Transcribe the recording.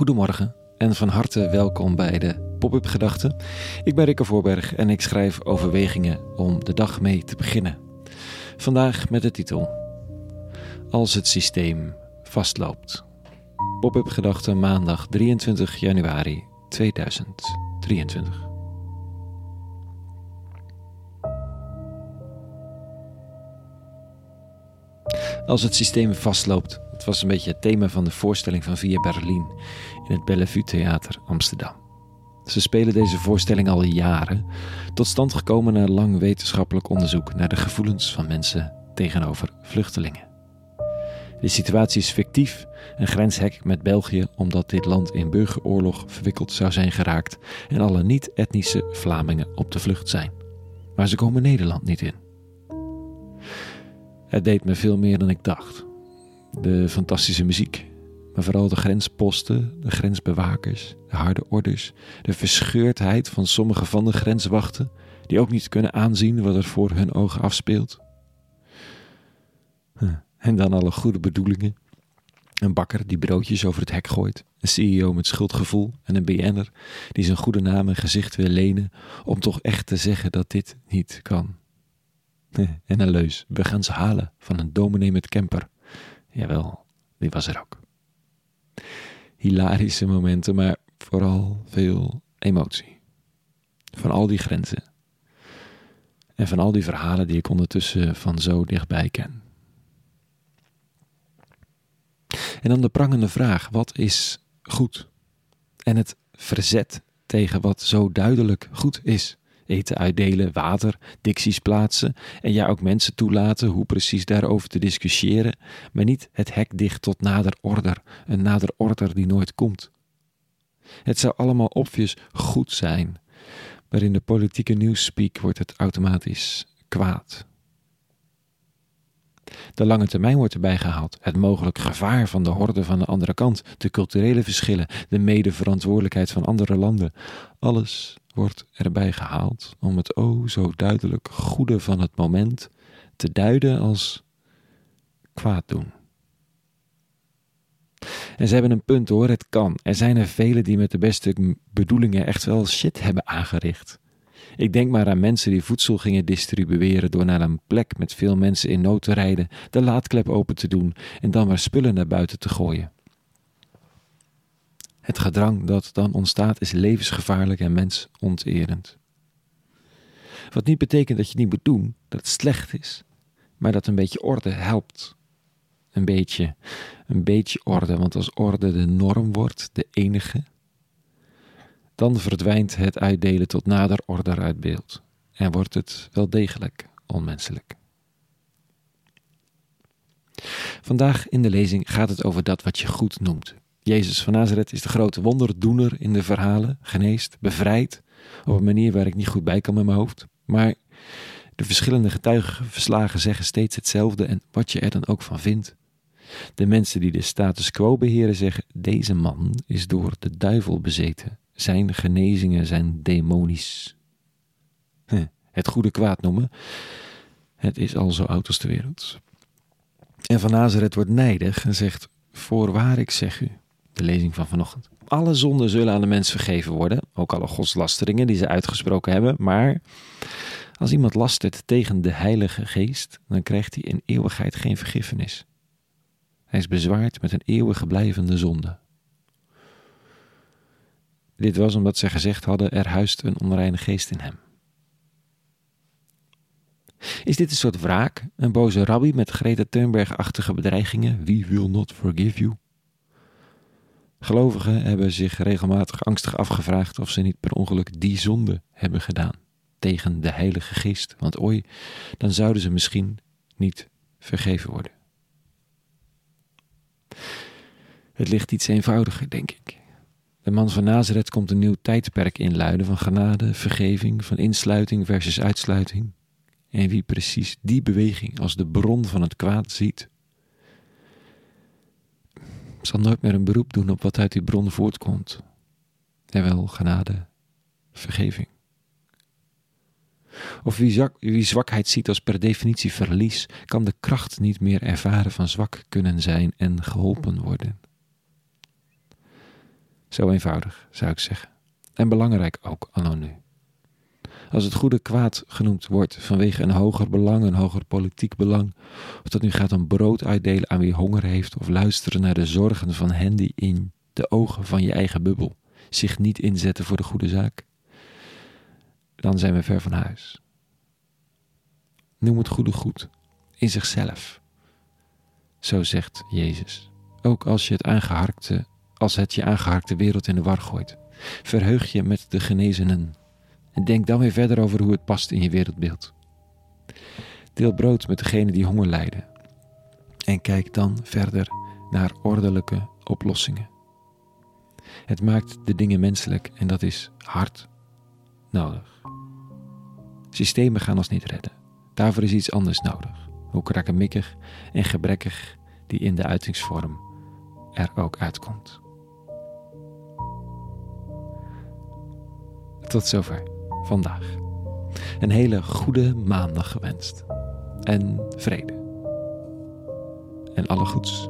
Goedemorgen en van harte welkom bij de Pop-up Gedachten. Ik ben Rikke Voorberg en ik schrijf overwegingen om de dag mee te beginnen. Vandaag met de titel Als het systeem vastloopt. Pop-up Gedachten maandag 23 januari 2023. Als het systeem vastloopt. Dat was een beetje het thema van de voorstelling van Via Berlin in het Bellevue Theater Amsterdam. Ze spelen deze voorstelling al jaren, tot stand gekomen na lang wetenschappelijk onderzoek naar de gevoelens van mensen tegenover vluchtelingen. De situatie is fictief, een grenshek met België, omdat dit land in burgeroorlog verwikkeld zou zijn geraakt en alle niet-etnische Vlamingen op de vlucht zijn. Maar ze komen Nederland niet in. Het deed me veel meer dan ik dacht. De fantastische muziek, maar vooral de grensposten, de grensbewakers, de harde orders, de verscheurdheid van sommige van de grenswachten, die ook niet kunnen aanzien wat er voor hun ogen afspeelt. En dan alle goede bedoelingen. Een bakker die broodjes over het hek gooit, een CEO met schuldgevoel en een BN'er die zijn goede naam en gezicht wil lenen om toch echt te zeggen dat dit niet kan. En een leus, we gaan ze halen van een dominee met camper. Jawel, die was er ook hilarische momenten, maar vooral veel emotie. Van al die grenzen. En van al die verhalen die ik ondertussen van zo dichtbij ken. En dan de prangende vraag: wat is goed? En het verzet tegen wat zo duidelijk goed is eten uitdelen, water, dicties plaatsen en ja ook mensen toelaten hoe precies daarover te discussiëren, maar niet het hek dicht tot nader order, een nader order die nooit komt. Het zou allemaal obvious goed zijn, maar in de politieke nieuwsspeak wordt het automatisch kwaad. De lange termijn wordt erbij gehaald, het mogelijk gevaar van de horde van de andere kant, de culturele verschillen, de medeverantwoordelijkheid van andere landen. Alles wordt erbij gehaald om het o zo duidelijk goede van het moment te duiden als kwaad doen. En ze hebben een punt hoor, het kan. Er zijn er velen die met de beste bedoelingen echt wel shit hebben aangericht. Ik denk maar aan mensen die voedsel gingen distribueren door naar een plek met veel mensen in nood te rijden, de laadklep open te doen en dan maar spullen naar buiten te gooien. Het gedrang dat dan ontstaat is levensgevaarlijk en mensonterend. Wat niet betekent dat je het niet moet doen, dat het slecht is, maar dat een beetje orde helpt. Een beetje, een beetje orde, want als orde de norm wordt, de enige, dan verdwijnt het uitdelen tot nader orde uit beeld en wordt het wel degelijk onmenselijk. Vandaag in de lezing gaat het over dat wat je goed noemt. Jezus van Nazareth is de grote wonderdoener in de verhalen, geneest, bevrijdt, op een manier waar ik niet goed bij kan met mijn hoofd. Maar de verschillende getuigenverslagen zeggen steeds hetzelfde en wat je er dan ook van vindt. De mensen die de status quo beheren zeggen: deze man is door de duivel bezeten. Zijn genezingen zijn demonisch. Het goede kwaad noemen. Het is al zo oud als de wereld. En van Nazareth wordt nijdig en zegt: Voorwaar ik zeg u, de lezing van vanochtend. Alle zonden zullen aan de mens vergeven worden, ook alle godslasteringen die ze uitgesproken hebben. Maar als iemand lastert tegen de Heilige Geest, dan krijgt hij in eeuwigheid geen vergiffenis. Hij is bezwaard met een eeuwige blijvende zonde. Dit was omdat ze gezegd hadden: er huist een onreine geest in hem. Is dit een soort wraak, een boze rabbi met Greta Thunberg-achtige bedreigingen? We will not forgive you. Gelovigen hebben zich regelmatig angstig afgevraagd of ze niet per ongeluk die zonde hebben gedaan tegen de Heilige Geest, want ooit dan zouden ze misschien niet vergeven worden. Het ligt iets eenvoudiger, denk ik. De man van Nazareth komt een nieuw tijdperk inluiden van genade, vergeving, van insluiting versus uitsluiting. En wie precies die beweging als de bron van het kwaad ziet, zal nooit meer een beroep doen op wat uit die bron voortkomt. En wel genade, vergeving. Of wie, wie zwakheid ziet als per definitie verlies, kan de kracht niet meer ervaren van zwak kunnen zijn en geholpen worden. Zo eenvoudig, zou ik zeggen. En belangrijk ook anno nu. Als het goede kwaad genoemd wordt vanwege een hoger belang, een hoger politiek belang, of dat nu gaat om brood uitdelen aan wie honger heeft, of luisteren naar de zorgen van hen die in de ogen van je eigen bubbel zich niet inzetten voor de goede zaak, dan zijn we ver van huis. Noem het goede goed in zichzelf. Zo zegt Jezus. Ook als je het aangeharkte, als het je aangeharkte wereld in de war gooit. Verheug je met de genezenen. En denk dan weer verder over hoe het past in je wereldbeeld. Deel brood met degenen die honger lijden. En kijk dan verder naar ordelijke oplossingen. Het maakt de dingen menselijk en dat is hard nodig. Systemen gaan ons niet redden. Daarvoor is iets anders nodig. Hoe krakkemikkig en gebrekkig die in de uitingsvorm er ook uitkomt. Tot zover vandaag. Een hele goede maandag gewenst. En vrede. En alle goeds.